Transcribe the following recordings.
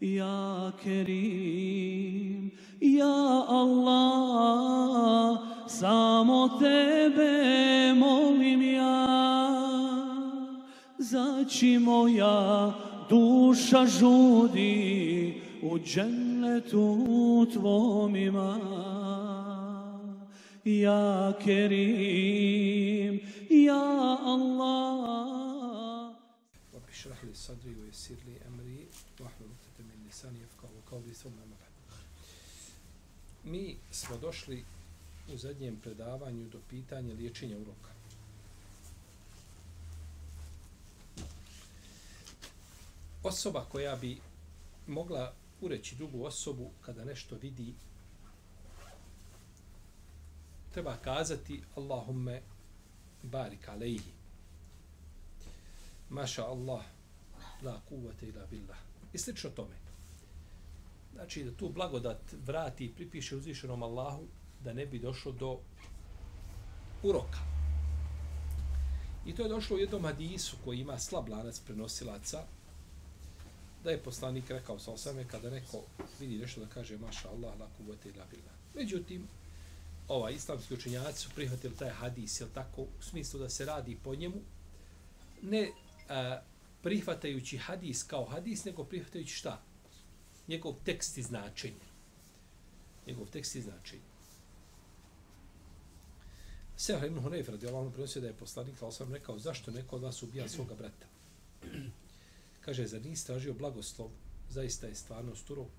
Ja Kerim, Ja Allah, samo Tebe molim ja. Zači moja duša žudi u džennetu Tvom ima. Ja Kerim, Ja Allah. رب اشرح لي صدري ويسر لي امري واحلل lisani jefkavu, kao li svom namoga. Mi smo došli u zadnjem predavanju do pitanja liječenja uroka. Osoba koja bi mogla ureći drugu osobu kada nešto vidi, treba kazati Allahumme barik alejhi. Maša Allah, la kuvvete ila billah. I slično tome. Znači da tu blagodat vrati i pripiše uzvišenom Allahu da ne bi došlo do uroka. I to je došlo u jednom hadisu koji ima slab lanac prenosilaca, da je poslanik rekao sa osame kada neko vidi nešto da kaže maša Allah, la kuvvete ila billah. Međutim, ovaj islamski učenjaci su prihvatili taj hadis, jel tako, u smislu da se radi po njemu, ne a, prihvatajući hadis kao hadis, nego prihvatajući šta? Njegov tekst i značenje. Njegov tekst i značenje. Seher ibn Hunayf radijallahu anhu prenosio da je poslanik al sam rekao zašto neko od vas ubija svoga brata. Kaže za nisi tražio blagoslov, zaista je stvarno urok.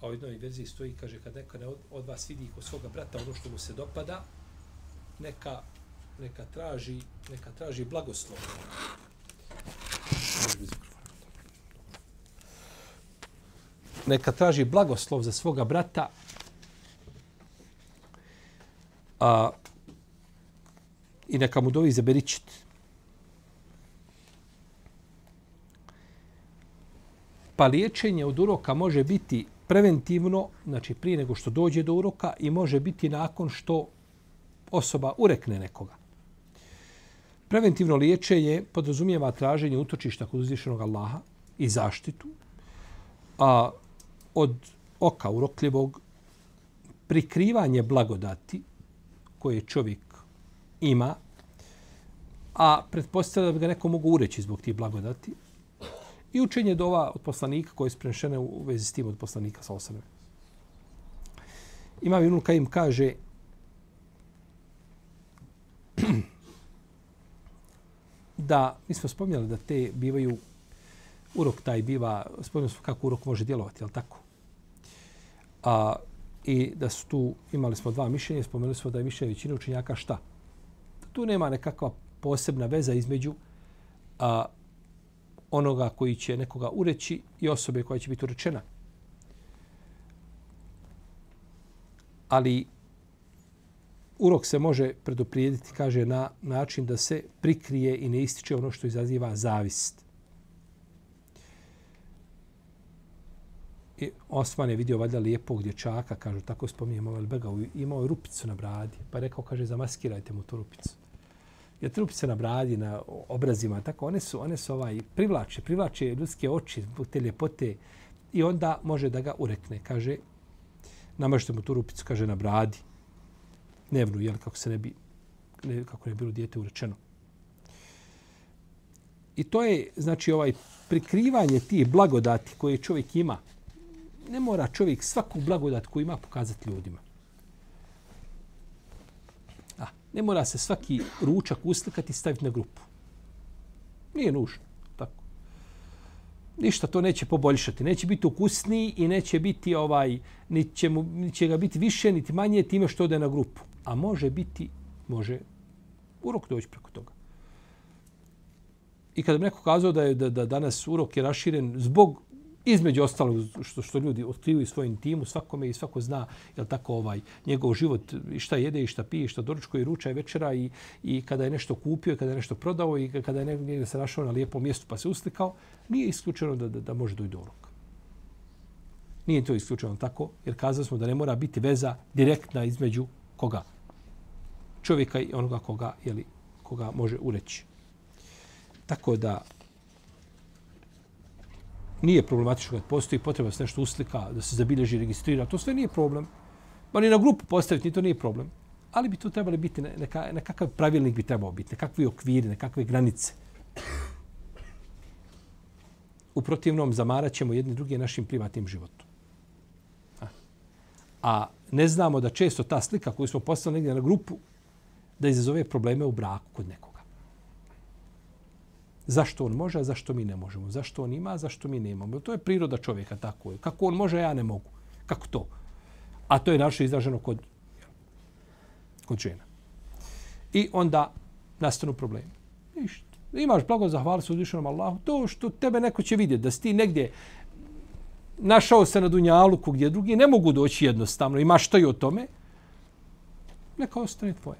A u jednoj verziji stoji kaže kad neko ne od, od vas vidi kod svoga brata ono što mu se dopada, neka neka traži, neka traži blagoslov. Neka traži blagoslov za svoga brata. A, I neka mu dovi za beričit. Pa liječenje od uroka može biti preventivno, znači prije nego što dođe do uroka i može biti nakon što osoba urekne nekoga. Preventivno liječenje podrazumijeva traženje utočišta kod uzvišenog Allaha i zaštitu a od oka urokljivog prikrivanje blagodati koje čovjek ima, a pretpostavlja da bi ga neko mogu ureći zbog tih blagodati, i učenje dova od poslanika koje je sprenšene u vezi s tim od poslanika sa osame. Imam Ibnul Kajim kaže da, mi smo spomnjali da te bivaju, urok taj biva, spomnjali smo kako urok može djelovati, je tako? A, I da su tu, imali smo dva mišljenja, spomenuli smo da je mišljenje većine učenjaka šta? Da tu nema nekakva posebna veza između a, onoga koji će nekoga ureći i osobe koja će biti urečena. Ali urok se može predoprijediti, kaže, na način da se prikrije i ne ističe ono što izaziva zavist. I Osman je vidio valjda lijepog dječaka, kažu, tako spominjemo Velbega, imao je rupicu na bradi, pa rekao, kaže, zamaskirajte mu tu rupicu. Jer te rupice na bradi, na obrazima, tako, one su, one su ovaj, privlače, privlače ljudske oči, te ljepote, i onda može da ga urekne, kaže, namažite mu tu rupicu, kaže, na bradi, dnevnu, jel, kako se ne bi, ne, kako ne bilo dijete urečeno. I to je, znači, ovaj prikrivanje tih blagodati koje čovjek ima. Ne mora čovjek svaku blagodat koju ima pokazati ljudima. A, ne mora se svaki ručak uslikati i staviti na grupu. Nije nužno. Tako. Ništa to neće poboljšati. Neće biti ukusniji i neće biti ovaj, niti će, mu, niti će ga biti više, niti manje time što ode na grupu a može biti, može urok doći preko toga. I kada bi neko kazao da je da, da danas urok je raširen zbog između ostalog što što ljudi otkrivaju svoj intimu, svakome i svako zna je li tako ovaj njegov život i šta jede i šta pije, šta doručkuje i ruča i večera i i kada je nešto kupio, i kada je nešto prodao i kada je negdje se našao na lijepom mjestu pa se uslikao, nije isključeno da da, da može doći do uroka. Nije to isključeno tako, jer kazali smo da ne mora biti veza direktna između koga? čovjeka i onoga koga, jeli, koga može ureći. Tako da nije problematično kad postoji potreba da se nešto uslika, da se zabilježi, registrira, to sve nije problem. Ma ni na grupu postaviti, ni to nije problem. Ali bi to trebali biti, neka, nekakav pravilnik bi trebao biti, nekakvi okviri, nekakve granice. U protivnom zamarat ćemo jedni drugi našim privatnim životom. A, a ne znamo da često ta slika koju smo postavili negdje na grupu, da izazove probleme u braku kod nekog. Zašto on može, a zašto mi ne možemo? Zašto on ima, a zašto mi nemamo? To je priroda čovjeka, tako je. Kako on može, ja ne mogu. Kako to? A to je naše izraženo kod, kod žena. I onda nastanu problemi. Ništa. Imaš blago zahvali se uzvišenom Allahu. To što tebe neko će vidjeti, da si ti negdje našao se na Dunjaluku gdje drugi ne mogu doći jednostavno, imaš što i o tome, neka ostane tvoje.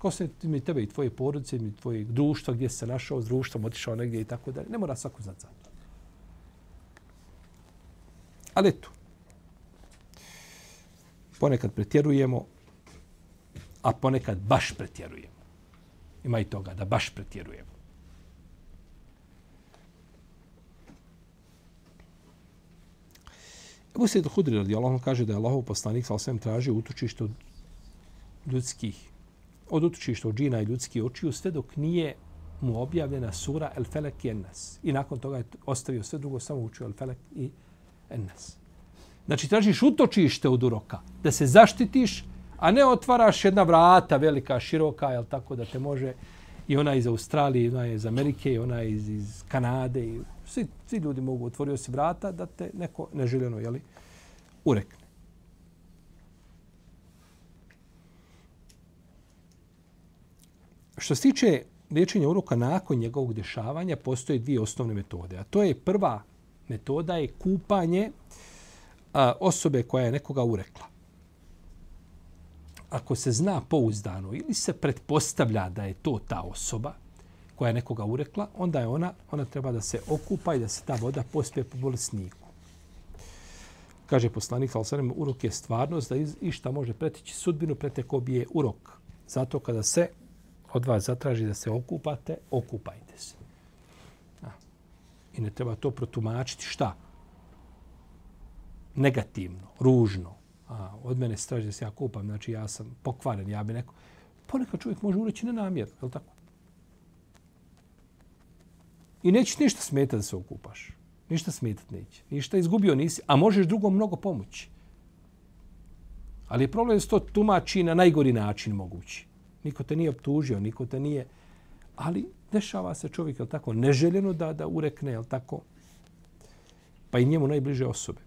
Ko se mi tebe i tvoje porodice, mi tvoje društva, gdje se našao s društvom, otišao negdje i tako dalje. Ne mora svako znati za to. Ali eto, ponekad pretjerujemo, a ponekad baš pretjerujemo. Ima i toga da baš pretjerujemo. Ebu Sejid Hudri radi Allah kaže da je Allahov poslanik sa osvijem tražio utočište od ljudskih, od utočišta od džina i ljudskih očiju, sve dok nije mu objavljena sura El Felek i Ennas. I nakon toga je ostavio sve drugo, samo učio El Felek i Ennas. Znači, tražiš utočište od uroka, da se zaštitiš, a ne otvaraš jedna vrata velika, široka, jel tako, da te može i ona iz Australije, i ona iz Amerike, i ona iz, iz Kanade, i svi, svi ljudi mogu otvorio se vrata da te neko neželjeno, jeli, urekne. Što se tiče liječenja uroka nakon njegovog dešavanja, postoje dvije osnovne metode. A to je prva metoda je kupanje a, osobe koja je nekoga urekla. Ako se zna pouzdano ili se pretpostavlja da je to ta osoba koja je nekoga urekla, onda je ona, ona treba da se okupa i da se ta voda pospije po bolesniku. Kaže poslanik, ali sve urok je stvarnost da iz, išta može pretići sudbinu, preteko bi je urok. Zato kada se od vas zatraži da se okupate, okupajte se. A. I ne treba to protumačiti šta? Negativno, ružno. A, od mene se traži da se ja kupam, znači ja sam pokvaren, ja bi neko... Ponekad čovjek može ureći nenamjerno, je li tako? I neće ništa smeta da se okupaš. Ništa smetat neće. Ništa izgubio nisi, a možeš drugom mnogo pomoći. Ali problem je to tumači na najgori način mogući. Niko te nije optužio, niko te nije... Ali dešava se čovjek, je tako, neželjeno da, da urekne, je tako? Pa i njemu najbliže osobe.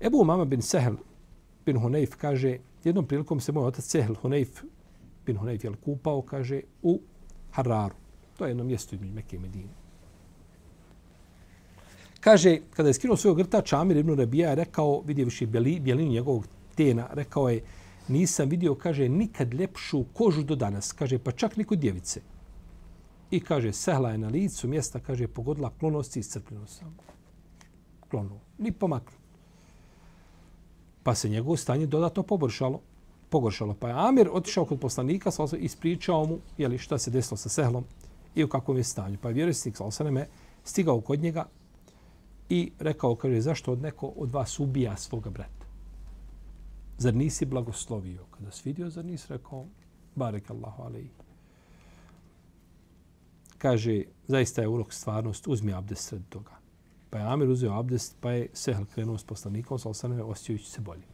Ebu Mama bin Sehel bin Hunayf kaže, jednom prilikom se moj otac Sehel Hunayf bin Hunayf je kupao, kaže, u Hararu. To je jedno mjesto između Mekke i Medine. Kaže, kada je skinuo svoj grtač, Amir ibn Rabija je rekao, vidjevši bjelinu njegovog tena, rekao je, nisam vidio, kaže, nikad ljepšu kožu do danas. Kaže, pa čak niko djevice. I kaže, sehla je na licu mjesta, kaže, pogodila klonost i iscrpljenost. sam. Klonu. Ni pomaknu. Pa se njegovo stanje dodatno poboršalo. Pogoršalo. Pa je Amir otišao kod poslanika, sa ispričao mu jeli, šta se desilo sa sehlom i u kakvom je stanju. Pa je vjerovjesnik sa stigao kod njega i rekao, kaže, zašto od neko od vas ubija svoga brata? Zar nisi blagoslovio? Kada si vidio, zar nisi rekao, barek Allahu alaihi. Kaže, zaista je urok stvarnost, uzmi abdest sred toga. Pa je Amir uzeo abdest, pa je Sehl krenuo s poslanikom, sa osanove, osjećajući se bolje.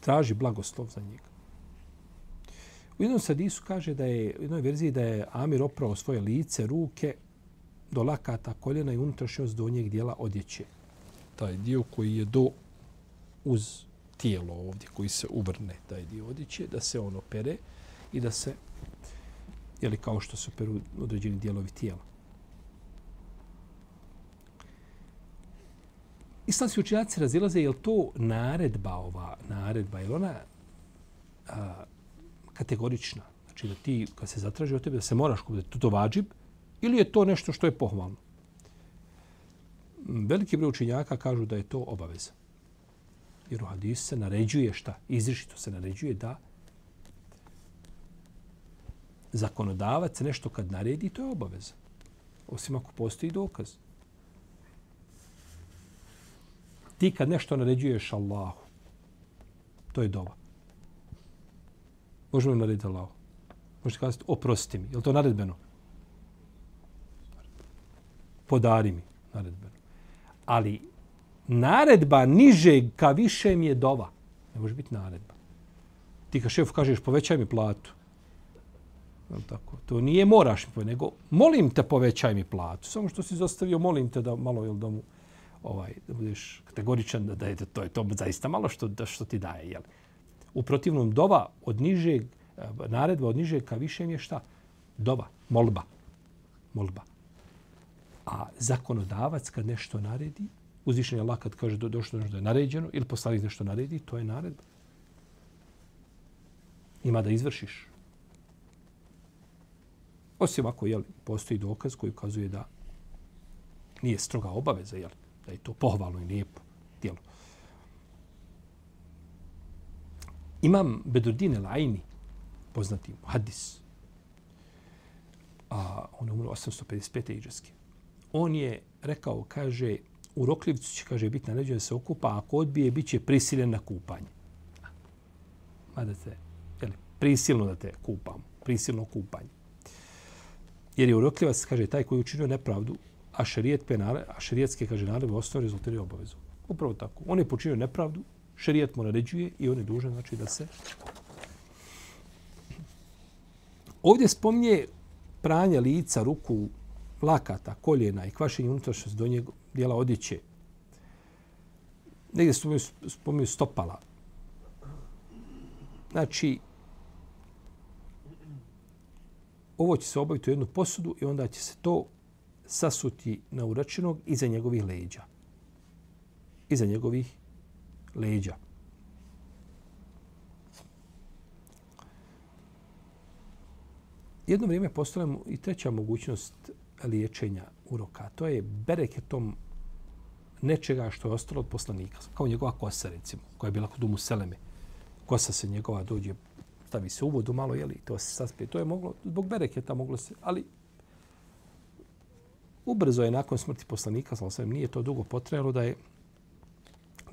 Traži blagoslov za njega. U jednom sadisu kaže da je, u jednoj verziji da je Amir oprao svoje lice, ruke do lakata, koljena i unutrašnjost donjeg dijela odjeće. Taj dio koji je do uz tijelo ovdje, koji se uvrne, taj dio odjeće, da se ono pere i da se, jeli kao što se peru određeni dijelovi tijela. Islamski učenjaci razilaze, je li to naredba ova, naredba, je li ona a, kategorična? Znači da ti, kad se zatraži od tebe, da se moraš kupiti, to vađib, Ili je to nešto što je pohvalno? Veliki broj učinjaka kažu da je to obaveza. Jer u hadisu se naređuje šta? Izrišito se naređuje da zakonodavac nešto kad naredi, to je obaveza. Osim ako postoji dokaz. Ti kad nešto naređuješ Allahu, to je dova. Možemo li narediti Allahu? Možete kazati, oprosti mi. Je li to naredbeno? Podari mi naredbenu. Ali naredba niže ka višem je dova. Ne može biti naredba. Ti ka šefu kažeš, povećaj mi platu. Tako? To nije moraš mi nego molim te povećaj mi platu. Samo što si zastavio, molim te da malo jel, da mu ovaj, da budeš kategoričan da, da je to je to zaista malo što, da, što ti daje. Jel? U protivnom, dova od nižeg, eh, naredba od nižeg ka višem je šta? Dova, molba. Molba. A zakonodavac kad nešto naredi, uzvišen je Allah kad kaže do, došlo nešto da je naređeno ili poslanik nešto naredi, to je naredba. Ima da izvršiš. Osim ako jel, postoji dokaz koji ukazuje da nije stroga obaveza, jel, da je to pohvalno i lijepo djelo. Imam Bedurdin el Aini, poznati hadis, a on je umro 855. iđeske. On je rekao, kaže, u Rokljivcu će, kaže, biti naređen da se okupa, a ako odbije, bit će prisiljen na kupanje. Mada te, jel, prisilno da te kupam, prisilno kupanje. Jer je urokljivac, kaže, taj koji učinio nepravdu, a šerijet penale, a šerijetske, kaže, naredbe osnovu rezultiraju obavezu. Upravo tako. On je počinio nepravdu, šerijet mu naređuje i on je dužan, znači, da se... Ovdje spominje pranje lica, ruku, lakata, koljena i kvašenje unutrašnjosti do njega dijela odjeće. Negdje spominju, spominju stopala. Znači, ovo će se obaviti u jednu posudu i onda će se to sasuti na uračinog iza njegovih leđa. Iza njegovih leđa. Jedno vrijeme postavljamo i treća mogućnost liječenja uroka. To je bereketom nečega što je ostalo od poslanika. Kao njegova kosa, recimo, koja je bila kod umu Seleme. Kosa se njegova dođe stavi se u vodu malo, jeli, to se saspe. To je moglo, zbog bereketa moglo se, ali ubrzo je nakon smrti poslanika, sam sam, nije to dugo potrajalo da je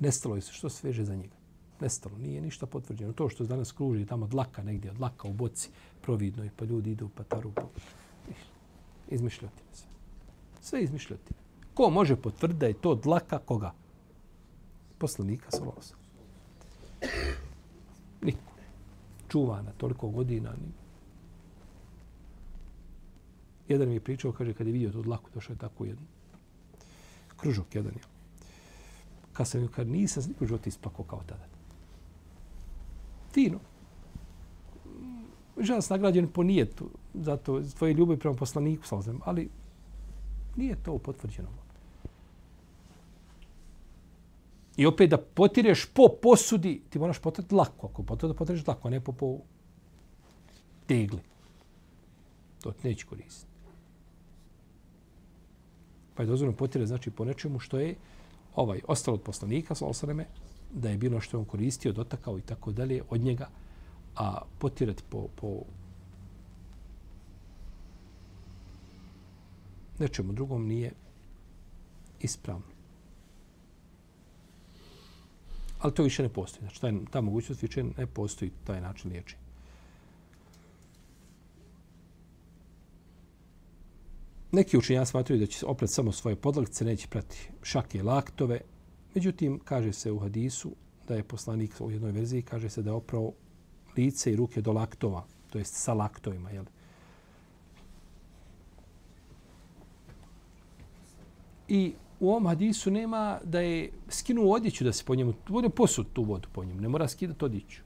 nestalo je se što se veže za njega. Nestalo, nije ništa potvrđeno. To što danas kruži tamo dlaka negdje, od laka u boci, providno i pa ljudi idu pa taru. Pa... Izmišljotine sve. Sve izmišljotine. Ko može potvrditi da je to dlaka koga? Poslanika, sallallahu Niko čuvana toliko godina. Niko. Jedan mi je pričao, kaže, kad je vidio tu dlaku, došao je tako jedan kružok jedan je. Kad sam kad nisam se nikog života ispakao kao tada. Fino. Žas se nagrađen po nijetu, zato tvoje ljubavi prema poslaniku, sam ali nije to potvrđeno. I opet da potireš po posudi, ti moraš potirati lako. Ako potireš da potireš lako, ne po, po tegli. To ti neće koristiti. Pa je dozvoljeno potire, znači po nečemu što je ovaj ostalo od poslanika, sa osaleme, da je bilo što on koristio, dotakao i tako dalje od njega, a potirati po, po nečemu drugom nije ispravno. Ali to više ne postoji. Znači, taj, ta mogućnost više ne postoji taj način liječenja. Neki učenjaci smatruju da će se samo svoje podlagce, neće prati šake i laktove. Međutim, kaže se u hadisu da je poslanik u jednoj verziji, kaže se da je oprao lice i ruke do laktova, to jest sa laktovima. Jel? I u ovom hadisu nema da je skinuo odjeću da se po njemu, bude posud tu vodu po njemu, ne mora skidati odjeću.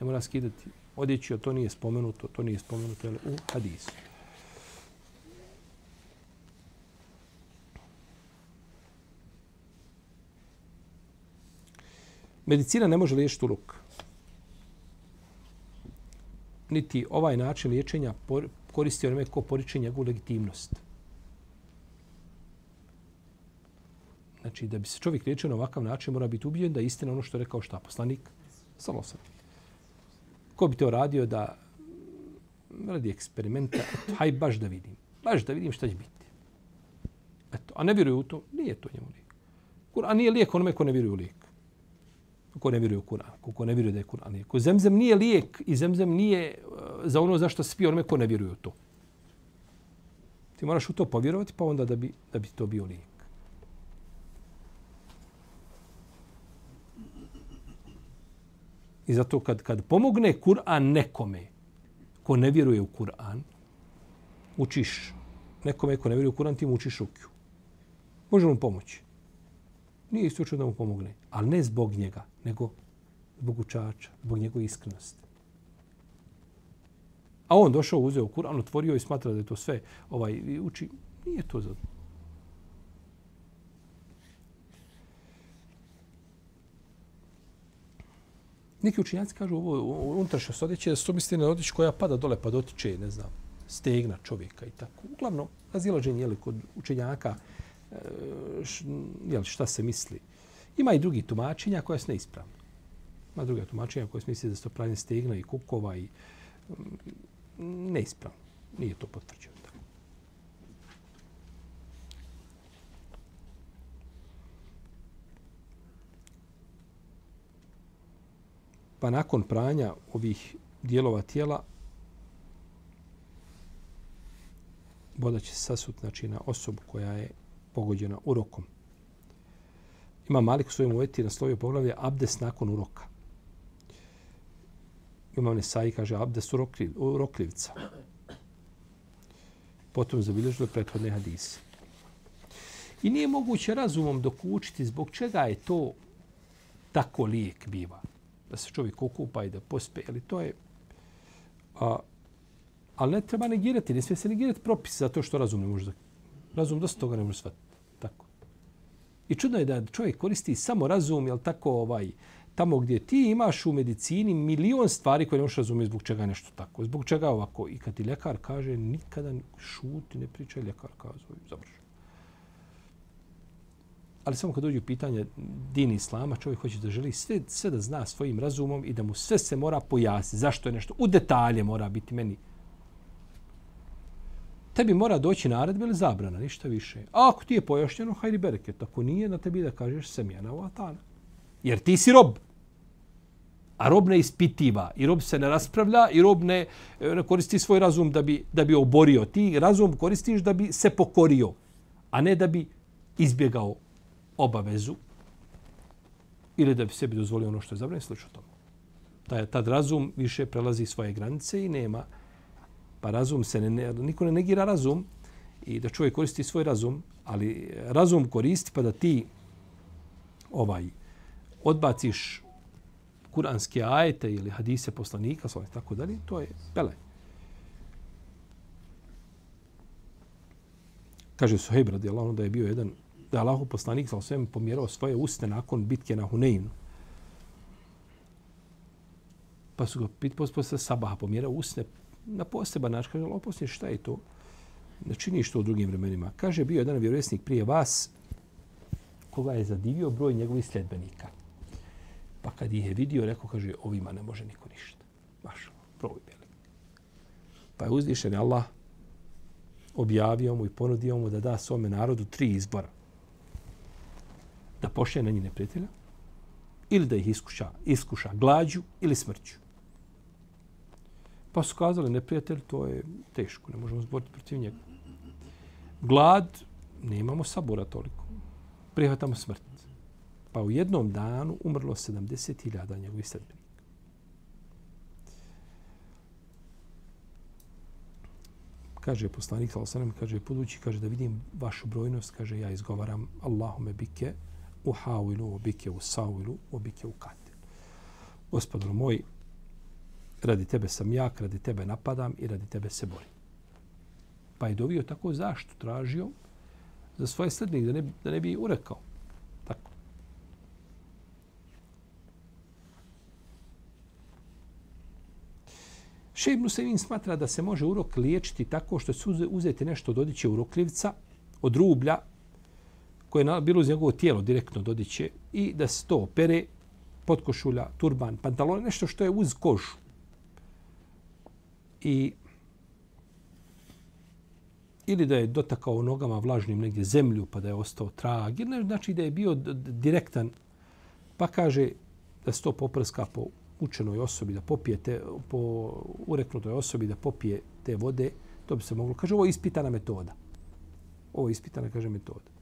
Ne mora skidati odjeću, a to nije spomenuto, to nije spomenuto jel, u hadisu. Medicina ne može liječiti uluk. Niti ovaj način liječenja koristi onome ko poriče njegovu legitimnost. Znači, da bi se čovjek liječio na ovakav način, mora biti ubijen da je istina ono što je rekao šta poslanik. Samo sam. Ko bi to radio da radi eksperimenta, eto, haj baš da vidim. Baš da vidim šta će biti. Eto, a ne vjeruje u to, nije to njemu lijek. Kur'an nije lijek onome ko ne vjeruje u lijek. Ko ne vjeruje u Kur'an, ko ne vjeruje da je Kur'an lijek. Ko zemzem nije lijek i zemzem nije eh, za ono zašto spi onome ko ne vjeruje u to. Ti moraš u to povjerovati pa onda da bi, da bi to bio lijek. I zato kad, kad pomogne Kur'an nekome ko ne vjeruje u Kur'an, učiš nekome ko ne vjeruje u Kur'an, ti mu učiš rukju. Može mu pomoći. Nije isključeno da mu pomogne. Ali ne zbog njega, nego zbog učača, zbog njegove iskrenosti. A on došao, uzeo Kur'an, otvorio i smatra da je to sve ovaj, uči. Nije to za Neki učinjaci kažu ovo unutrašnje odjeće, su misli na odjeću koja pada dole pa dotiče, ne znam, stegna čovjeka i tako. Uglavnom, razilaženje je li kod učenjaka e, je li šta se misli. Ima i drugi tumačenja koja su neispravna. Ima druga tumačenja koja se misli da su to pravljene stegna i kukova i mm, neispravno. Nije to potvrđeno. Pa nakon pranja ovih dijelova tijela voda će se sasut znači, na osobu koja je pogođena urokom. Ima Malik u svojom uvjeti na sloviju poglavlje abdes nakon uroka. Ima Nesai kaže abdes urokliv, uroklivca. Potom zabilježilo prethodne hadise. I nije moguće razumom dokučiti zbog čega je to tako lijek biva da se čovjek okupa i da pospe, ali to je... A, ali ne treba negirati, ne smije se negirati propis zato što razum ne može. Razum dosta toga ne može shvatiti. Tako. I čudno je da čovjek koristi samo razum, jel tako, ovaj, tamo gdje ti imaš u medicini milion stvari koje ne možeš razumjeti zbog čega je nešto tako. Zbog čega ovako. I kad ti ljekar kaže, nikada šuti, ne pričaj, ljekar kazuje, završi. Ali samo kad dođe pitanje din islama, čovjek hoće da želi sve, sve da zna svojim razumom i da mu sve se mora pojasniti. Zašto je nešto? U detalje mora biti meni. Tebi mora doći naredba ili zabrana, ništa više. A ako ti je pojašnjeno, hajdi bereket. Ako nije, na tebi da kažeš semjena u atana. Jer ti si rob. A rob ne ispitiva. I rob se ne raspravlja i rob ne, ne koristi svoj razum da bi, da bi oborio. Ti razum koristiš da bi se pokorio, a ne da bi izbjegao obavezu ili da bi sebi dozvolio ono što je zabranjeno, slično tomu. Taj, tad razum više prelazi svoje granice i nema, pa razum se ne, niko ne negira razum i da čovjek koristi svoj razum, ali razum koristi pa da ti ovaj odbaciš kuranske ajete ili hadise poslanika, svoj, tako dalje, to je pele. Kaže Suhejb radijallahu da je bio jedan da je Allahu poslanik sa osvijem pomjerao svoje uste nakon bitke na Huneinu. Pa su ga pit pa posle sabaha pomjerao usne na poseban način. Kaže, Allahu poslanik, šta je to? Ne čini što u drugim vremenima. Kaže, bio jedan vjerovjesnik prije vas koga je zadivio broj njegovih sljedbenika. Pa kad ih je vidio, rekao, kaže, ovima ne može niko ništa. Baš, proboj bjeli. Pa je uzvišen Allah objavio mu i ponudio mu da da svome narodu tri izbora da pošle na njih neprijatelja ili da ih iskuša, iskuša glađu ili smrću. Pa su kazali neprijatelj, to je teško, ne možemo zboriti protiv njega. Glad, nemamo sabora toliko. Prihvatamo smrt. Pa u jednom danu umrlo 70.000 njegovih sredbenika. Kaže poslanik, kaže, podući, kaže da vidim vašu brojnost, kaže, ja izgovaram Allahume bike, uhawilu bike u savilu, usawilu bike u ukatil. Gospodar moj, radi tebe sam jak, radi tebe napadam i radi tebe se borim. Pa je dovio tako zaštu tražio za svoje srednike, da ne, da ne bi urekao. Tako. Šejb Musevin smatra da se može urok liječiti tako što se uzeti nešto od odiće urokljivca, od rublja, koje je bilo uz njegovo tijelo direktno dodiće i da se to opere podkošulja, turban, pantalon, nešto što je uz kožu. I ili da je dotakao nogama vlažnim negdje zemlju pa da je ostao trag, ili znači da je bio direktan, pa kaže da se to poprska po učenoj osobi, da popije te, po ureknutoj osobi da popije te vode, to bi se moglo. Kaže, ovo je ispitana metoda. Ovo je ispitana, kaže, metoda.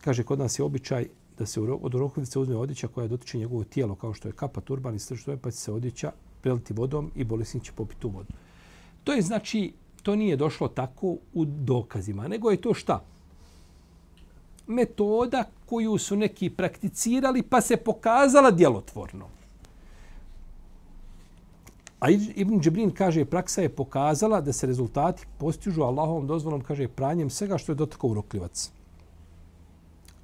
Kaže, kod nas je običaj da se od rokovice uzme odjeća koja dotiče njegovo tijelo, kao što je kapa, turban i sve što je, pa će se odjeća preliti vodom i bolesnik će popiti tu vodu. To je znači, to nije došlo tako u dokazima, nego je to šta? Metoda koju su neki prakticirali pa se pokazala djelotvorno. A Ibn Džibrin kaže, praksa je pokazala da se rezultati postižu Allahovom dozvolom, kaže, pranjem svega što je dotakao urokljivac.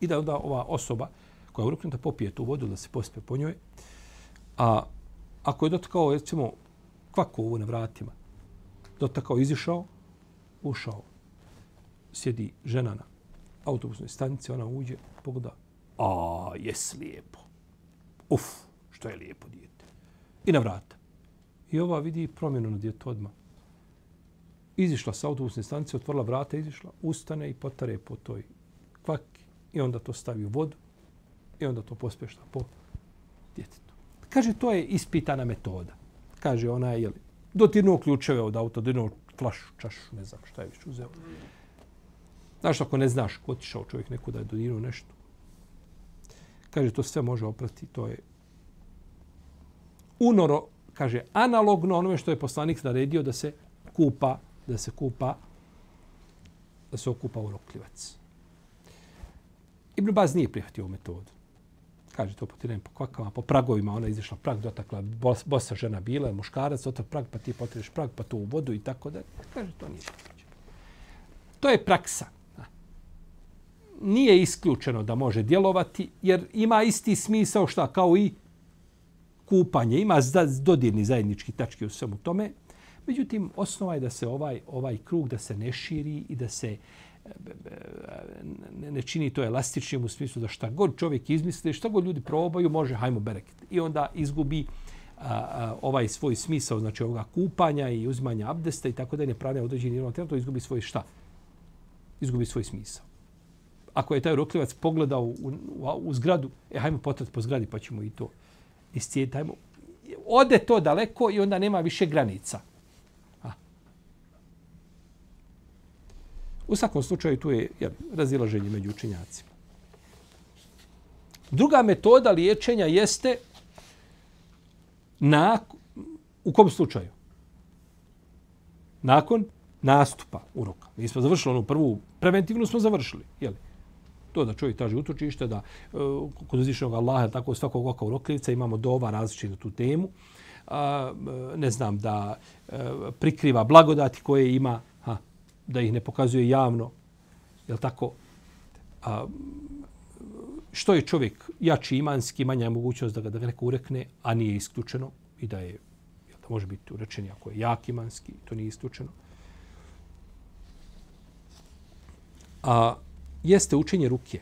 I da onda ova osoba koja je uruknuta popije tu vodu da se pospe po njoj, a ako je dotakao, recimo, kvaku ovu na vratima, dotakao, izišao, ušao, sjedi žena na autobusnoj stanici, ona uđe, pogleda, a, jes lijepo. Uf, što je lijepo dijete. I na vrata. I ova vidi promjenu na djetu odmah. Izišla sa autobusne stanice, otvorila vrata, izišla, ustane i potare po toj kvaki. I onda to stavi u vodu. I onda to pospešta po djetetu. Kaže, to je ispitana metoda. Kaže, ona je, jeli, dotirnuo ključeve od auta, dotirnuo flašu, čašu, ne znam šta je više uzeo. Znaš, ako ne znaš, otišao čovjek neku da je dodirnuo nešto. Kaže, to sve može oprati, to je unoro, kaže, analogno onome što je poslanik naredio da se kupa, da se kupa, da se okupa u rokljivac. Ibn Baz nije prihvatio ovu metodu. Kaže to potiranje po kvakama, po pragovima, ona izišla prag, dotakla, bos, bosa žena bila, muškarac, otak prag, pa ti potreš prag, pa to u vodu i tako da. Kaže, to nije prihvaćeno. To je praksa. Nije isključeno da može djelovati, jer ima isti smisao šta, kao i kupanje. Ima dodirni zajednički tački u svemu tome. Međutim, osnova je da se ovaj ovaj krug da se ne širi i da se ne, ne čini to elastičnim u smislu da šta god čovjek izmisli, šta god ljudi probaju, može hajmo bereket. I onda izgubi a, a, ovaj svoj smisao, znači ovoga kupanja i uzimanja abdesta i tako da je nepravlja određeni nivo to izgubi svoj šta? Izgubi svoj smisao. Ako je taj rokljivac pogledao u, u, u zgradu, e, hajmo potrat po zgradi pa ćemo i to iscijeti. Hajmo. Ode to daleko i onda nema više granica. U svakom slučaju tu je jel, razilaženje među učinjacima. Druga metoda liječenja jeste na, u kom slučaju? Nakon nastupa uroka. Mi smo završili onu prvu, preventivnu smo završili. Jeli? To da čovjek traži utočište, da uh, kod uzvišenog Allaha, tako svakog oka urokljivca imamo dova različite tu temu. Uh, ne znam, da uh, prikriva blagodati koje ima da ih ne pokazuje javno. Je tako? A, što je čovjek jači imanski, manja je mogućnost da ga, da ga neko urekne, a nije isključeno i da je da može biti urečen ako je jak imanski, to nije isključeno. A, jeste učenje ruke.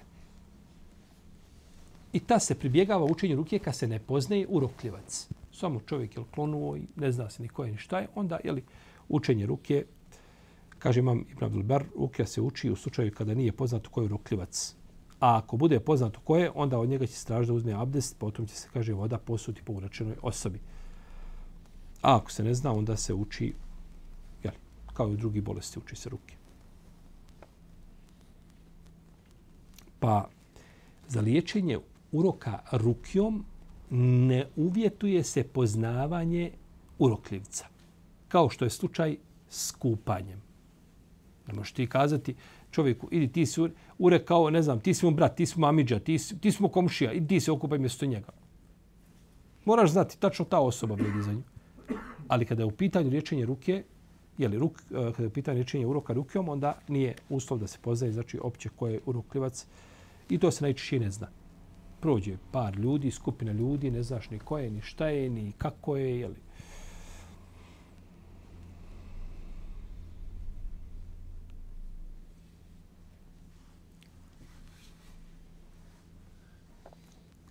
I ta se pribjegava učenju ruke kad se ne poznaje urokljivac. Samo čovjek je klonuo i ne zna se ni ko je ni šta je, onda je li učenje ruke Kaže imam Ibn Abdul Bar, rukja se uči u slučaju kada nije poznato ko je rukljivac. A ako bude poznato ko je, onda od njega će se da uzme abdest, potom će se, kaže, voda posuti po uračenoj osobi. A ako se ne zna, onda se uči, jeli, kao i u drugi bolesti, uči se ruke. Pa, za liječenje uroka rukijom ne uvjetuje se poznavanje urokljivca. Kao što je slučaj s kupanjem. Ne možeš ti kazati čovjeku, idi ti si ure kao, ne znam, ti si mu brat, ti si mu amidža, ti, si, ti si mu komšija, idi ti se okupaj mjesto njega. Moraš znati, tačno ta osoba vredi za nju. Ali kada je u pitanju liječenje ruke, je li ruk, eh, kada je u pitanju liječenje uroka rukom, onda nije uslov da se poznaje, znači opće ko je urokljivac. I to se najčešće ne zna. Prođe par ljudi, skupina ljudi, ne znaš ni ko je, ni šta je, ni kako je, je li.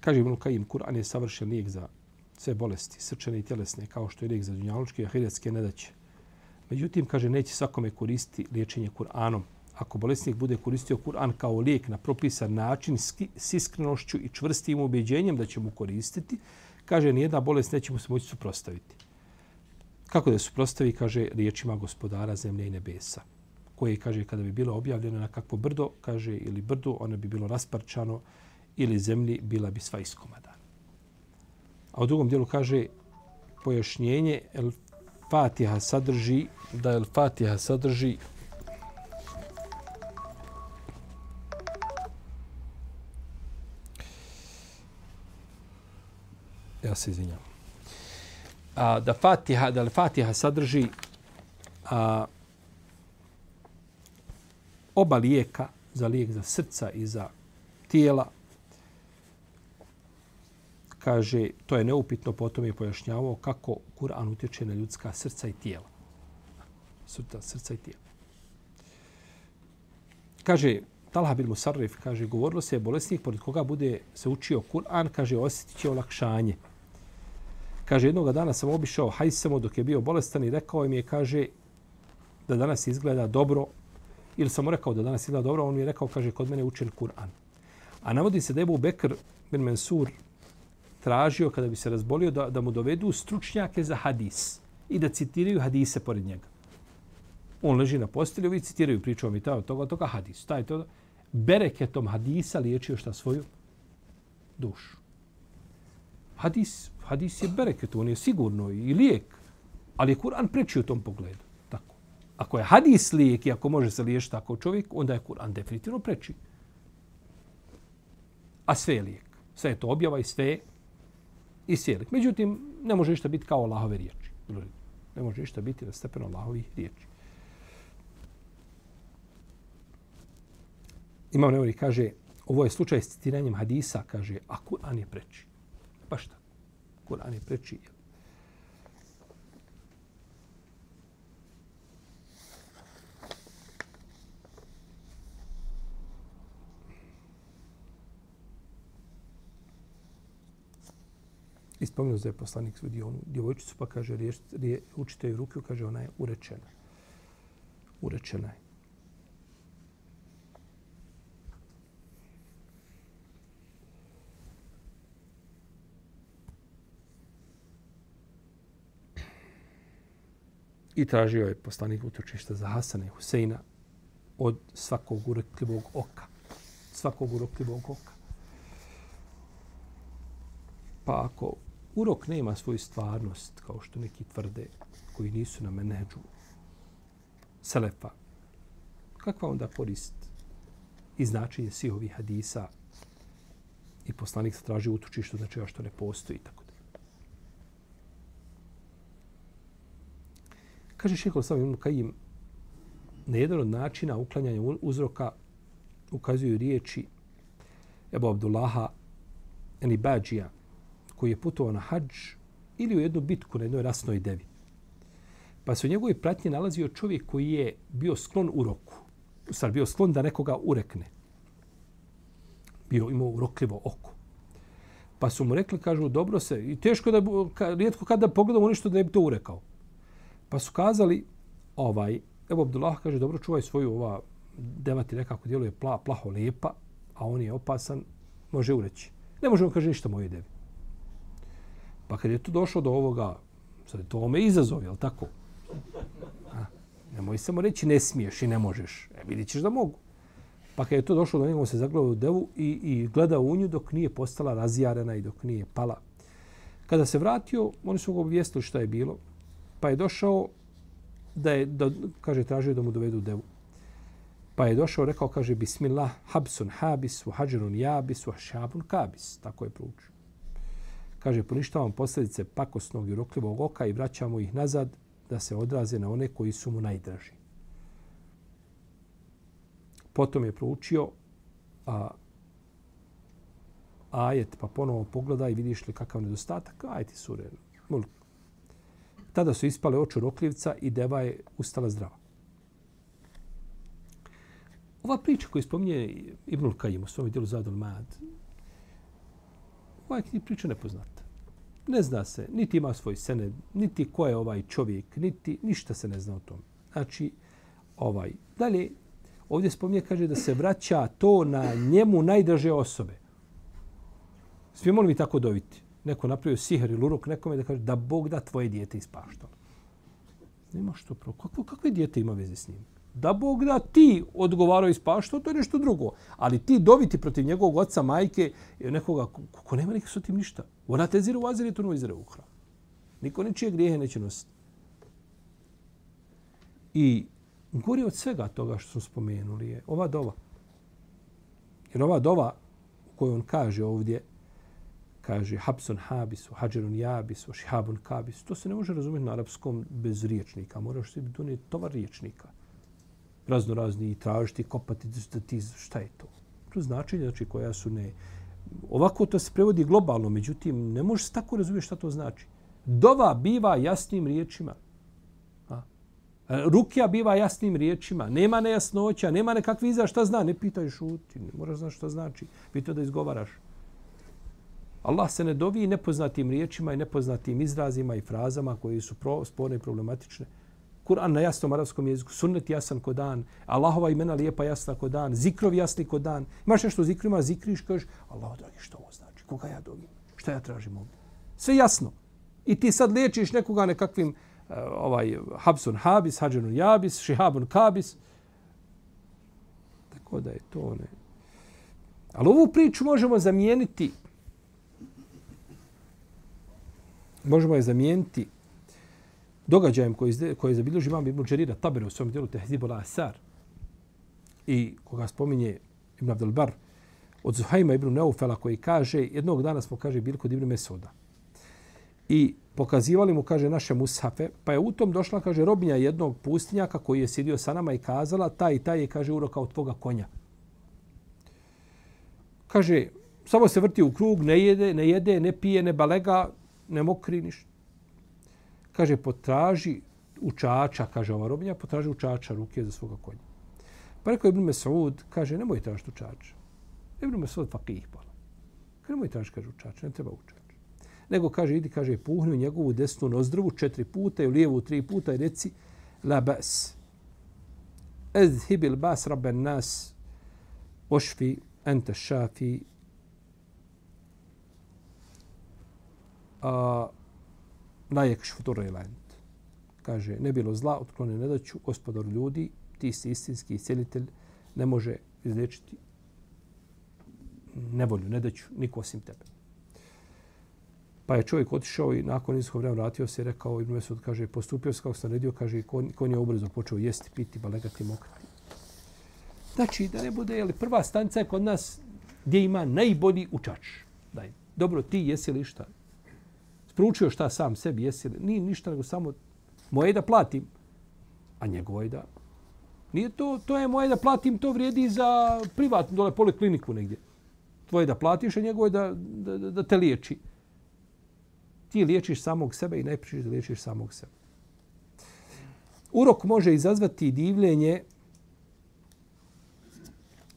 Kaže Ibn Kajim, Kur'an je savršen lijek za sve bolesti, srčane i tjelesne, kao što je lijek za dunjalučke i ahiretske nedaće. Međutim, kaže, neće svakome koristiti liječenje Kur'anom. Ako bolesnik bude koristio Kur'an kao lijek na propisan način s iskrenošću i čvrstim ubeđenjem da će mu koristiti, kaže, nijedna bolest neće mu se moći suprostaviti. Kako da suprostavi, kaže, riječima gospodara zemlje i nebesa koje kaže kada bi bilo objavljeno na kakvo brdo, kaže ili brdu, ono bi bilo rasparčano ili zemlji bila bi sva iskomadana. A u drugom dijelu kaže pojašnjenje El Fatiha sadrži da El Fatiha sadrži Ja se izvinjam. A, da Fatiha, da El Fatiha sadrži a, oba lijeka, za lijek za srca i za tijela, kaže, to je neupitno, potom je pojašnjavao kako Kur'an utječe na ljudska srca i tijela. Srca, srca i tijela. Kaže, Talha bin Musarrif, kaže, govorilo se, bolesnik, pored koga bude se učio Kur'an, kaže, osjetit će olakšanje. Kaže, jednog dana sam obišao Hajsamo dok je bio bolestan i rekao im je, kaže, da danas izgleda dobro, ili sam mu rekao da danas izgleda dobro, on mi je rekao, kaže, kod mene učen Kur'an. A navodi se da je Bekr bin Mansur tražio kada bi se razbolio da, da mu dovedu stručnjake za hadis i da citiraju hadise pored njega. On leži na postelju, vi citiraju priču mi taj, toga, toga hadis. Taj, to, bereketom hadisa liječio šta svoju dušu. Hadis, hadis je bereket, on je sigurno i lijek, ali je Kur'an preči u tom pogledu. Tako. Ako je hadis lijek i ako može se liječiti tako čovjek, onda je Kur'an definitivno preči. A sve je lijek. Sve je to objava i sve je i sjelik. Međutim, ne može ništa biti kao Allahove riječi. Ne može ništa biti na stepenu Allahovih riječi. Imam Neori kaže, ovo je slučaj s citiranjem hadisa, kaže, a Kur'an je preči. Baš tako. Kur'an je preči. I spomenuo da je poslanik vidio onu djevojčicu, pa kaže, rije, rije, učite ju ruku, kaže, ona je urečena. Urečena je. I tražio je poslanik utočišta za Hasana i Huseina od svakog urokljivog oka. Svakog urokljivog oka. Pa ako urok nema svoju stvarnost, kao što neki tvrde, koji nisu na menedžu. Selefa, kakva onda korist i značenje svih ovih hadisa? I poslanik se traži utočište, znači što ne postoji, tako da. Kaže šeho sam Ibn Kajim, na jedan od načina uklanjanja uzroka ukazuju riječi Ebu Abdullaha Enibađija, koji je putovao na hađ ili u jednu bitku na jednoj rasnoj devi. Pa se u njegovoj pratnji nalazio čovjek koji je bio sklon u roku. U bio sklon da nekoga urekne. Bio imao urokljivo oko. Pa su mu rekli, kažu, dobro se, i teško da, ka, rijetko kada pogledamo nešto da je to urekao. Pa su kazali, ovaj, evo Abdullah kaže, dobro, čuvaj svoju ova deva ti nekako djeluje pla, plaho lijepa, a on je opasan, može ureći. Ne možemo kaže ništa moje devi. Pa kad je to došlo do ovoga, sad je to ome izazov, je tako? A, nemoj samo reći ne smiješ i ne možeš. E, vidit ćeš da mogu. Pa kad je to došlo do njega, on se zaglavio u devu i, i gleda u nju dok nije postala razjarena i dok nije pala. Kada se vratio, oni su ga obvijestili šta je bilo. Pa je došao da je, da, kaže, tražio da mu dovedu devu. Pa je došao, rekao, kaže, Bismillah, habsun habis, u hađerun jabis, u šabun kabis. Tako je proučio kaže, poništavam posljedice pakosnog i rokljivog oka i vraćamo ih nazad da se odraze na one koji su mu najdraži. Potom je proučio a, ajet, pa ponovo pogleda i vidiš li kakav nedostatak, ajti sure, mulk. Tada su ispale oči rokljivca i deva je ustala zdrava. Ova priča koju spominje Ibnul Kajim u svom dijelu Zadul Mad, ova je priča nepoznata. Ne zna se, niti ima svoj sene, niti ko je ovaj čovjek, niti ništa se ne zna o tom. Znači, ovaj, dalje, ovdje spominje, kaže da se vraća to na njemu najdraže osobe. Svi molim i tako doviti. Neko napravio sihr ili urok nekome da kaže da Bog da tvoje dijete ispaštalo. Nema što pro. Kako, kakve dijete ima veze s njim? Da Bog da ti odgovarao ispaštao, to je nešto drugo. Ali ti dobiti protiv njegovog oca, majke, nekoga ko nema nikak s tim ništa. Ona te ziru u azir i to no ukra. Niko ničije grijehe neće nositi. I gori od svega toga što smo spomenuli je ova dova. Jer ova dova koju on kaže ovdje, kaže Habson habisu, Hadžerun jabisu, šihabun kabisu. To se ne može razumjeti na arapskom bez riječnika. Moraš se donijeti tovar riječnika. Razno razni i tražiti, kopati, ti, šta je to? To znači, znači koja su ne... Ovako to se prevodi globalno, međutim, ne može se tako razumjeti šta to znači. Dova biva jasnim riječima. A? E, rukija biva jasnim riječima. Nema nejasnoća, nema nekakvi iza šta zna. Ne pitaj šuti, ne moraš znaš šta znači. Pitao da izgovaraš. Allah se ne dovi nepoznatim riječima i nepoznatim izrazima i frazama koji su pro, sporne i problematične. Kur'an na jasnom arabskom jeziku, sunnet jasan ko dan, Allahova imena lijepa jasna ko dan, zikrovi jasni ko dan. Imaš nešto zikrima, zikriš, kažeš, Allah, dragi, što ovo znači? Koga ja dobim? Šta ja tražim ovdje? Sve jasno. I ti sad liječiš nekoga nekakvim uh, ovaj, habsun habis, hađenun jabis, šihabun kabis. Tako da je to ne. Ali ovu priču možemo zamijeniti možemo je zamijeniti događajem koji, koji je zabilježio imam Ibn Đerira Tabere u svom dijelu Tehzibu Asar i koga spominje Ibn Abdelbar od Zuhajma Ibn Neufela koji kaže jednog dana smo kaže bili kod Ibn Mesuda i pokazivali mu kaže naše mushafe pa je u tom došla kaže robinja jednog pustinjaka koji je sjedio sa nama i kazala taj i taj je kaže uroka od tvoga konja kaže samo se vrti u krug ne jede ne jede ne pije ne balega ne mokri ništa. Kaže, potraži učača, kaže ova robinja, potraži učača ruke za svoga konja. Pa rekao Ibn Mesud, kaže, nemoj tražiti učača. Ibn Mesud fakih pala. Kaže, nemoj tražiti, kaže, učača, ne treba učača. Nego kaže, idi, kaže, puhni u njegovu desnu nozdrvu četiri puta i u lijevu tri puta i reci, la bas. Ezhibil bas rabben nas, ošfi, ente šafi, a, najekš futurelent. Kaže, ne bilo zla, otklone nedaću, gospodar ljudi, ti si istinski iscelitelj, ne može izlečiti nevolju, nedaću, niko osim tebe. Pa je čovjek otišao i nakon izkog vremena vratio se i rekao, Ibn Mesud kaže, postupio se kako sam redio, kaže, kon, kon je ubrzo počeo jesti, piti, balegati, mokrati. Znači, da ne bude, jeli, prva stanica je kod nas gdje ima najbolji učač. Daj, dobro, ti jesi li šta? Proučio šta sam sebi jesi ni nije ništa nego samo moje da platim, a njegovo je da nije to, to je moje da platim, to vrijedi za privatnu dole polikliniku negdje. Tvoje da platiš, a njegovo je da, da, da te liječi. Ti liječiš samog sebe i najprije da liječiš samog sebe. Urok može izazvati divljenje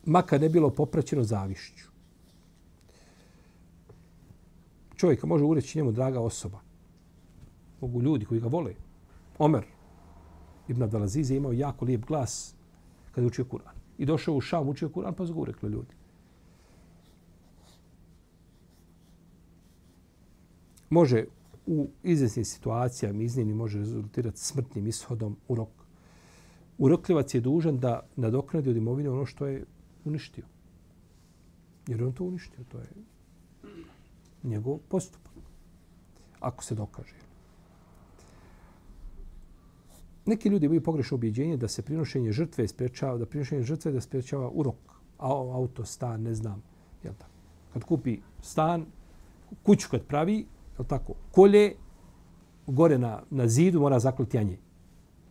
makar ne bilo popraćeno zavišću čovjeka može ureći njemu draga osoba. Mogu ljudi koji ga vole. Omer ibn Abdelaziz je imao jako lijep glas kad je učio Kur'an. I došao u Šam, učio Kur'an, pa zgu rekli ljudi. Može u izvjesnim situacijama iznimni može rezultirati smrtnim ishodom urok. Urokljivac je dužan da nadoknadi od imovine ono što je uništio. Jer on to uništio. To je njegov postupak. Ako se dokaže. Neki ljudi imaju pogrešno objeđenje da se prinošenje žrtve sprečava, da prinošenje žrtve da sprečava urok, auto, stan, ne znam. Jel tako? Kad kupi stan, kuću kad pravi, je tako, kolje gore na, na zidu mora zakliti janje.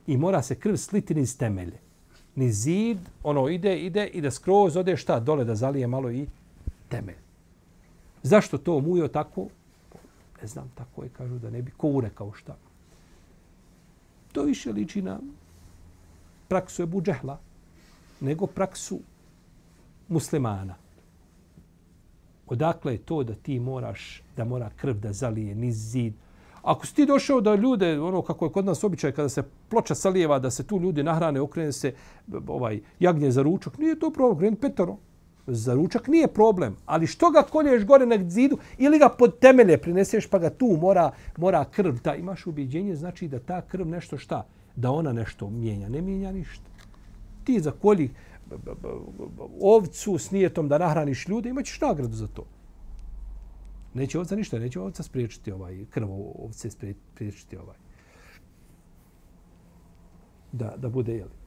I mora se krv sliti niz temelje. Ni zid, ono ide, ide i da skroz ode šta dole da zalije malo i temelj. Zašto to mujo tako? Ne znam, tako je, kažu da ne bi ko urekao šta. To više liči na praksu Ebu Džehla nego praksu muslimana. Odakle je to da ti moraš, da mora krv da zalije niz zid? Ako si ti došao da ljude, ono kako je kod nas običaj, kada se ploča salijeva, da se tu ljudi nahrane, okrene se ovaj jagnje za ručak, nije to problem, kreni petero. Za ručak nije problem, ali što ga kolješ gore na zidu ili ga pod temelje prineseš pa ga tu mora, mora krv. Da imaš ubjeđenje, znači da ta krv nešto šta? Da ona nešto mijenja. Ne mijenja ništa. Ti za kolji ovcu s nijetom da nahraniš ljude, imaćeš nagradu za to. Neće ovca ništa, neće ovca spriječiti ovaj, krv ovce spriječiti ovaj. Da, da bude, jeli.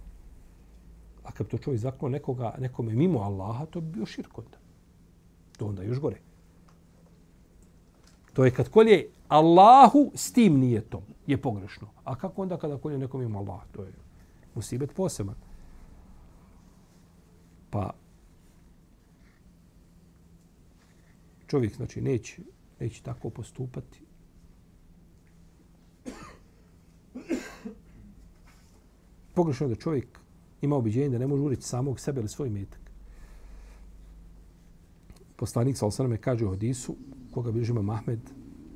A kad to čovjek zaklao nekoga, nekome mimo Allaha, to bi bio širk onda. To onda još gore. To je kad kolje Allahu s tim nijetom je pogrešno. A kako onda kada kolje nekom mimo Allaha? To je musibet poseban. Pa čovjek znači neće, neće tako postupati. Pogrešno je da čovjek ima obiđenje da ne može urići samog sebe ili svoj metak. Poslanik sa Osaname kaže u Hodisu, koga bilježi imam Mahmed,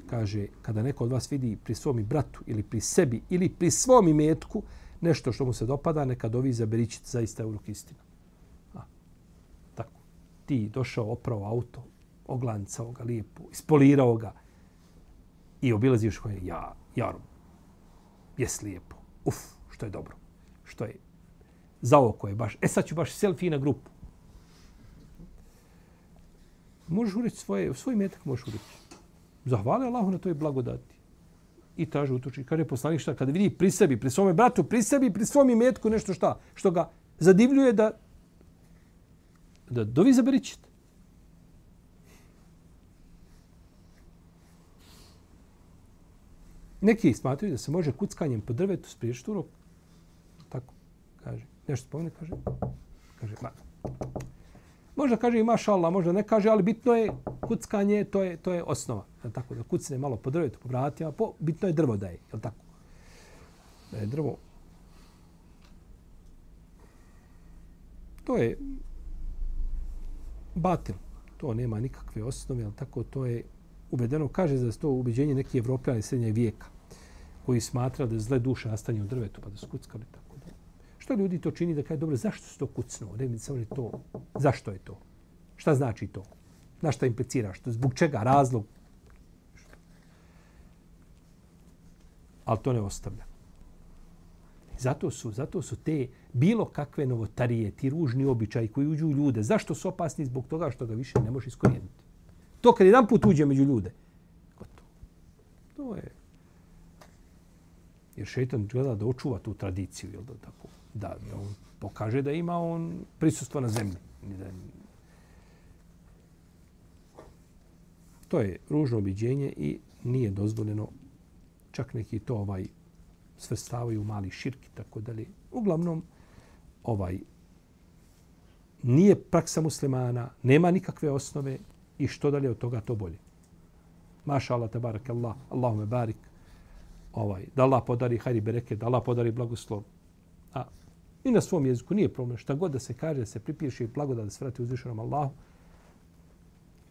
kaže, kada neko od vas vidi pri svom bratu ili pri sebi ili pri svom imetku nešto što mu se dopada, neka dovi za beričit zaista u istina. A, tako. Ti došao, opravo auto, oglancao ga lijepo, ispolirao ga i obilaziš koje, ja, jarom, jes lijepo, uf, što je dobro, što je za oko je baš. E sad ću baš selfie na grupu. Možeš ureći svoje, svoj metak možeš ureći. Zahvali Allahu na toj blagodati. I traži utoči. Kaže poslanik šta, kada vidi pri sebi, pri svome bratu, pri sebi, pri svom imetku nešto šta, što ga zadivljuje da da dovi za beričit. Neki smatruju da se može kuckanjem po drvetu spriječiti urok. Nešto spomene, kaže, kaže, ma, možda kaže i mašala, možda ne kaže, ali bitno je kuckanje, to je, to je osnova. Je tako, da kucne malo po drvetu, po vratima, po, bitno je drvo da je, je tako? Da je drvo. To je batil. To nema nikakve osnove, ali tako to je uvedeno. Kaže da je to ubeđenje neki evropljani srednjeg vijeka koji smatra da zle duše nastanje u drvetu, pa da su kuckali tako dosta ljudi to čini da kaže, dobro, zašto se to kucnuo? Ne samo je to. Zašto je to? Šta znači to? Na šta implicira? Što, zbog čega? Razlog? Ali to ne ostavlja. Zato su, zato su te bilo kakve novotarije, ti ružni običaji koji uđu u ljude, zašto su opasni? Zbog toga što ga više ne može iskorijeniti. To kad jedan put uđe među ljude, gotovo. To je... Jer šeitan gleda da očuva tu tradiciju, jel da tako? Da on pokaže da ima on prisustvo na zemlji. To je ružno obiđenje i nije dozvoljeno čak neki to ovaj svrstavaju u mali širki, tako dalje. Uglavnom, ovaj nije praksa muslimana, nema nikakve osnove i što dalje od toga to bolje. Maša Allah, tabarak Allah, Allahume barik, ovaj, da Allah podari hajri bereke, da Allah podari blagoslov, I na svom jeziku nije problem. Šta god da se kaže, da se pripiše i blagodat da se vrati uzvišenom Allahu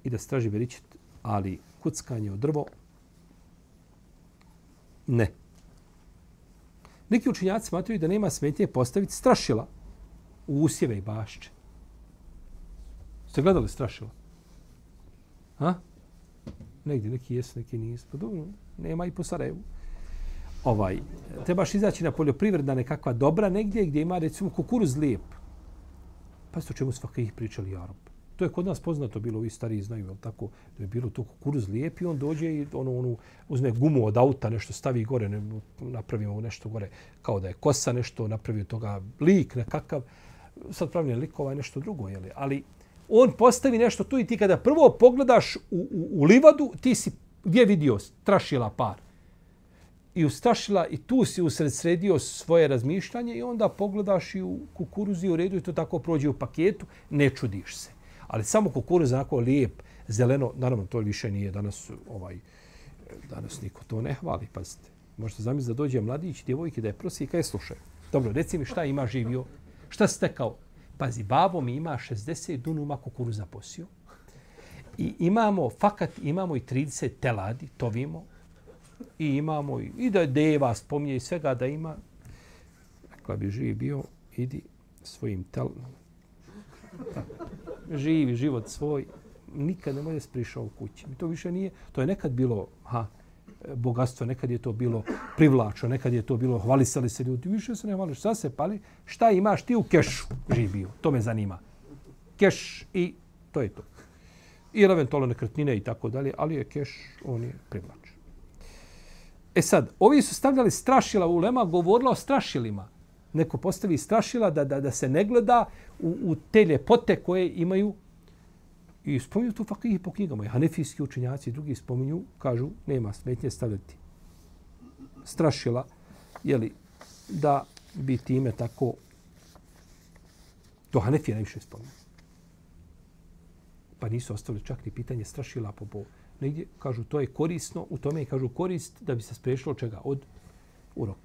i da straži veričit, ali kuckanje od drvo, ne. Neki učinjaci smatruju da nema smetnje postaviti strašila u usjeve i bašće. Ste gledali strašila? Ha? Negdje neki jesu, neki nisu. Pa dobro, nema i po Sarajevu ovaj, trebaš izaći na poljoprivredna nekakva dobra negdje gdje ima recimo kukuruz lijep. Pa što čemu svaka ih pričali Arab. To je kod nas poznato bilo, ovi stari znaju, jel tako, da je bilo to kukuruz lijep i on dođe i ono, ono, uzme gumu od auta, nešto stavi gore, ne, napravimo nešto gore, kao da je kosa nešto, napravio toga lik nekakav, sad pravi likova nešto drugo, jel? ali on postavi nešto tu i ti kada prvo pogledaš u, u, u livadu, ti si gdje vidio trašila par i ustašila i tu si usredsredio svoje razmišljanje i onda pogledaš i u kukuruzi u redu i to tako prođe u paketu, ne čudiš se. Ali samo kukuruz onako lijep, zeleno, naravno to više nije danas ovaj danas niko to ne hvali, pazite. Možete zamisliti da dođe mladić, djevojke da je prosi i kaj e, slušaj. Dobro, reci mi šta ima živio, šta ste kao? Pazi, babo mi ima 60 dunuma kukuruza posio I imamo, fakat imamo i 30 teladi, tovimo. I imamo i, i da deva spominje i svega da ima. Rekla bi živi bio, idi svojim telom. Živi život svoj, nikad ne može sprišao u kući. To više nije, to je nekad bilo, ha, bogatstvo, nekad je to bilo privlačno, nekad je to bilo hvalisali se ljudi, više se ne hvališ, sad se pali, šta imaš ti u kešu živio, to me zanima. Keš i to je to. I eventualno nekretnine i tako dalje, ali je keš, on je privlačan. E sad, ovi su stavljali strašila u lema, govorila o strašilima. Neko postavi strašila da, da, da se ne gleda u, u te ljepote koje imaju I spominju tu fakih po knjigama. I hanefijski učenjaci i drugi spominju, kažu, nema smetnje stavljati strašila, jeli, da bi time tako to hanefija najviše spominju. Pa nisu ostavili čak ni pitanje strašila po bo. Negdje, kažu, to je korisno, u tome kažu korist da bi se spriješilo čega od urok.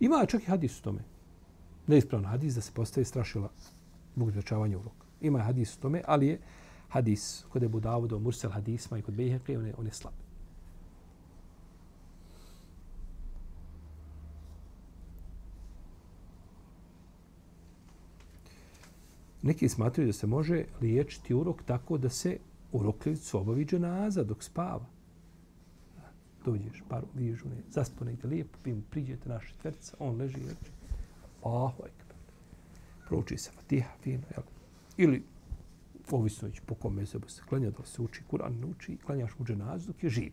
Ima čak i hadis u tome. Neispravno hadis da se postavi strašila zbog izračavanja uroka. Ima hadis u tome, ali je hadis kod Ebu Davuda, Mursel hadisma i kod Bejheke, on je, on je slab. Neki smatruju da se može liječiti urok tako da se urokljivicu obavi dženaza dok spava. Dođeš, paru, vidiš, ne, zasponite lijepo, vi mu priđete naše četvrca, on leži i reče, Allahu ekber. Prouči se Fatiha, fino, jel? Ili ovisno po kome se se klanja, da se uči Kur'an, ne uči, klanjaš mu dženazu dok je živ.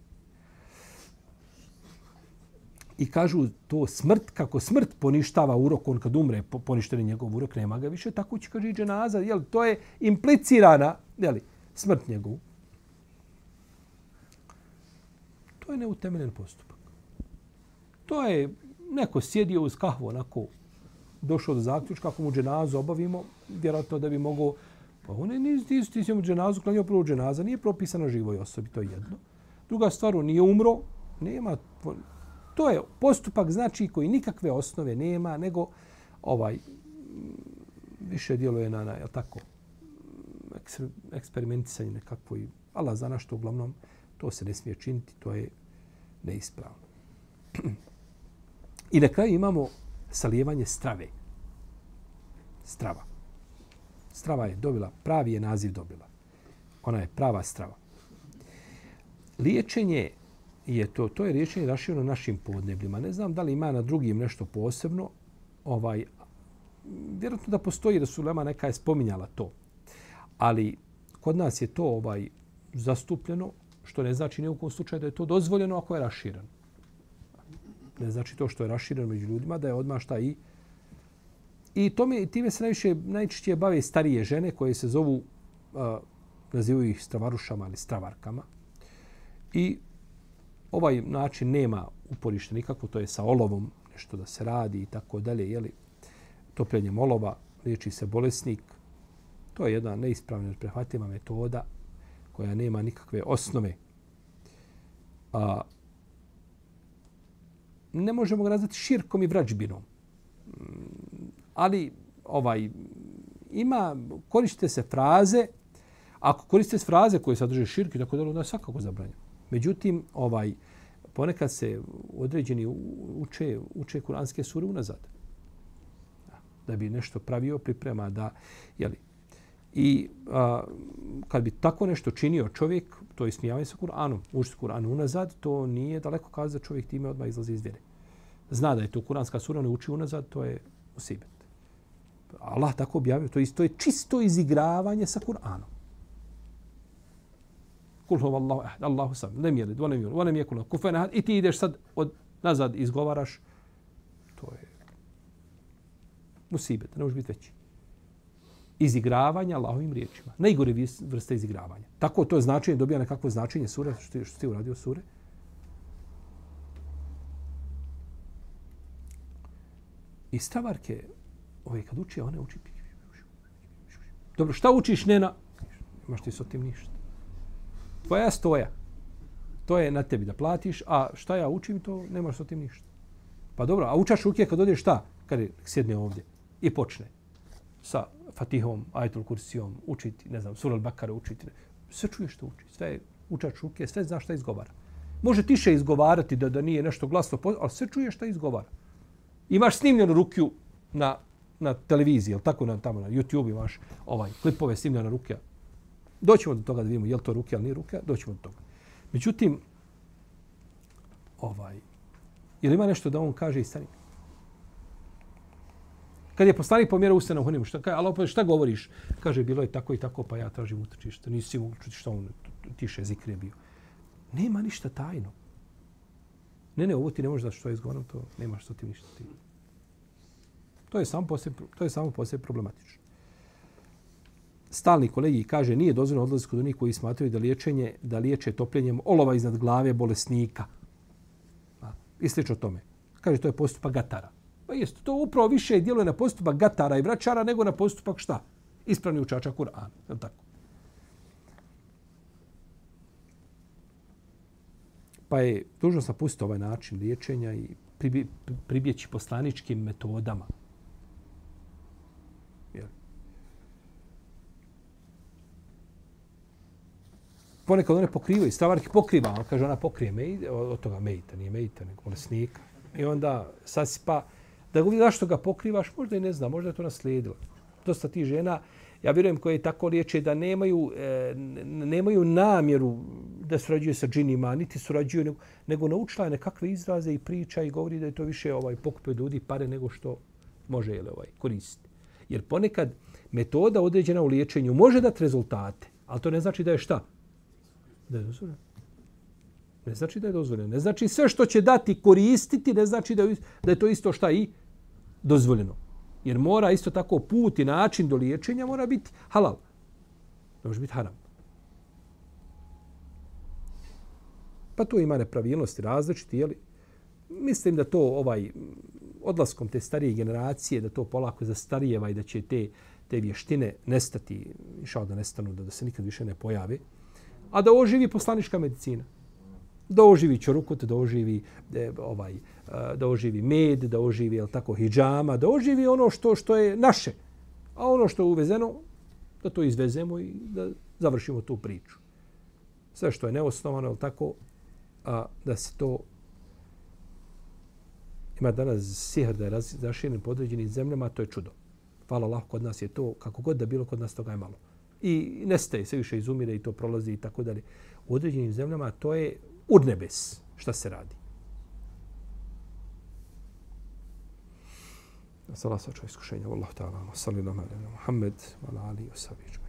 I kažu to smrt, kako smrt poništava urok, on kad umre, poništen je njegov urok, nema ga više, tako će kaže dženaza, jel, to je implicirana, jel, smrt njegovu. To je neutemeljen postupak. To je neko sjedio uz kahvu, onako, došao do zaključka, ako mu dženazu obavimo, vjerojatno da bi mogao Pa on je niz, ti, ti si mu dženazu klanio prvo dženaza, nije propisano živoj osobi, to je jedno. Druga stvar, on nije umro, nema, to je postupak znači koji nikakve osnove nema, nego ovaj više djeluje na, na je tako, eksperimentisanje nekakvo i Allah zna što uglavnom to se ne smije činiti, to je neispravno. I na kraju imamo salijevanje strave. Strava. Strava je dobila, pravi je naziv dobila. Ona je prava strava. Liječenje je to, to je liječenje rašireno našim podnebljima. Ne znam da li ima na drugim nešto posebno. Ovaj, vjerojatno da postoji da su Lema neka je spominjala to. Ali kod nas je to ovaj zastupljeno, što ne znači nijekom slučaju da je to dozvoljeno ako je rašireno. Ne znači to što je rašireno među ljudima da je odmah šta i I tome, time se najviše, najčešće bave starije žene koje se zovu, nazivaju ih stravarušama ili stravarkama. I ovaj način nema uporište nikako, to je sa olovom nešto da se radi i tako dalje, jeli, topljenjem olova, liječi se bolesnik. To je jedna neispravna prehvatljiva metoda koja nema nikakve osnove. A, ne možemo ga nazvati širkom i vrađbinom mm, ali ovaj ima koriste se fraze ako koriste se fraze koje sadrže širki tako dalje, onda svakako zabranjeno međutim ovaj ponekad se određeni uče uče kuranske sure unazad da bi nešto pravio priprema da je li i a, kad bi tako nešto činio čovjek to je smijavanje sa Kur'anom učiti Kur'an unazad to nije daleko kazati da čovjek time odmah izlazi iz vjere zna da je to kuranska sura ne uči unazad to je usibet Allah tako objavio, to, isto je čisto izigravanje sa Kur'anom. Kul huwa Allahu ahad, Allahu sam, lem jelid, ne lem ne wa lem ahad. I ti ideš sad od nazad izgovaraš. To je musibet, ne može biti veći izigravanja Allahovim riječima. Najgore vrste izigravanja. Tako to značenje, dobija nekakvo značenje sure, što ti, što ti uradio sure. I stavarke, Ove, kad uči, one uči. Dobro, šta učiš, Nena? Imaš ti s tim ništa. Tvoja stoja. To je na tebi da platiš, a šta ja učim, to nemaš s tim ništa. Pa dobro, a učaš ruke kad odeš šta? Kad je sjedne ovdje i počne sa Fatihom, Ajtul Kursijom, učiti, ne znam, Sural Bakara učiti. Sve čuje što uči. Sve uča učač ruke, sve zna šta izgovara. Može tiše izgovarati da da nije nešto glasno, ali sve čuje šta izgovara. Imaš snimljenu rukju na, na televiziji, ili tako na, tamo na YouTube imaš ovaj, klipove snimljena ruke. Doćemo do toga da vidimo je li to ruke ili nije rukja, doćemo do toga. Međutim, ovaj, ili ima nešto da on kaže i stani? Kad je poslanik pomjerao usta na hunimu, šta, kaže, Allah, šta govoriš? Kaže, bilo je tako i tako, pa ja tražim utočište. Nisi mogu čuti šta on tiše zikre bio. Nema ništa tajno. Ne, ne, ovo ti ne može da što je izgovorom, to nema što ti ništa ti. To je samo poslije, to je samo poslije problematično. Stalni kolegi kaže nije dozvoljeno odlaziti kod onih koji smatraju da liječenje, da liječe topljenjem olova iznad glave bolesnika. A, I slično tome. Kaže to je postupak gatara. Pa jest, to upravo više djeluje na postupak gatara i vraćara nego na postupak šta? Ispravni učača Kur'ana. Je tako? Pa je dužno sam ovaj način liječenja i pribjeći poslaničkim metodama. Ponekad one pokrivaju, stavarki pokriva, on kaže ona pokrije mejta, od toga mejta, nije mejta, nego bolesnika. I onda sasipa, da ga vidi zašto ga pokrivaš, možda i ne zna, možda je to naslijedilo. Dosta ti žena, ja vjerujem koje tako liječe da nemaju, e, nemaju namjeru da surađuju sa džinima, niti surađuju, nego, nego naučila je nekakve izraze i priča i govori da je to više ovaj pokupe ljudi pare nego što može jele, ovaj, koristiti. Jer ponekad metoda određena u liječenju može dati rezultate, ali to ne znači da je šta? Da je dozvoljeno. Ne znači da je dozvoljeno. Ne znači sve što će dati koristiti, ne znači da je, da je to isto šta i dozvoljeno. Jer mora isto tako put i način do liječenja mora biti halal. Ne može biti haram. Pa tu ima nepravilnosti različiti, jeli? Mislim da to ovaj odlaskom te starije generacije, da to polako zastarijeva i da će te, te vještine nestati, išao da nestanu, da, da se nikad više ne pojave, a da oživi poslanička medicina da oživi čorukut, da oživi e, ovaj e, da oživi med, da oživi el tako hidžama, da oživi ono što što je naše. A ono što je uvezeno da to izvezemo i da završimo tu priču. Sve što je neosnovano, el tako a da se to ima danas sihr da je zaširen po određenim zemljama, to je čudo. Hvala Allah, kod nas je to, kako god da bilo, kod nas toga je malo. I nestaje, se više izumire i to prolazi i tako dalje. U određenim zemljama to je od nebes šta se radi. Sala sačuva iskušenja. Wallahu ta'ala. Sallallahu alaihi wa sallam. Muhammed. Wa ala alihi wa.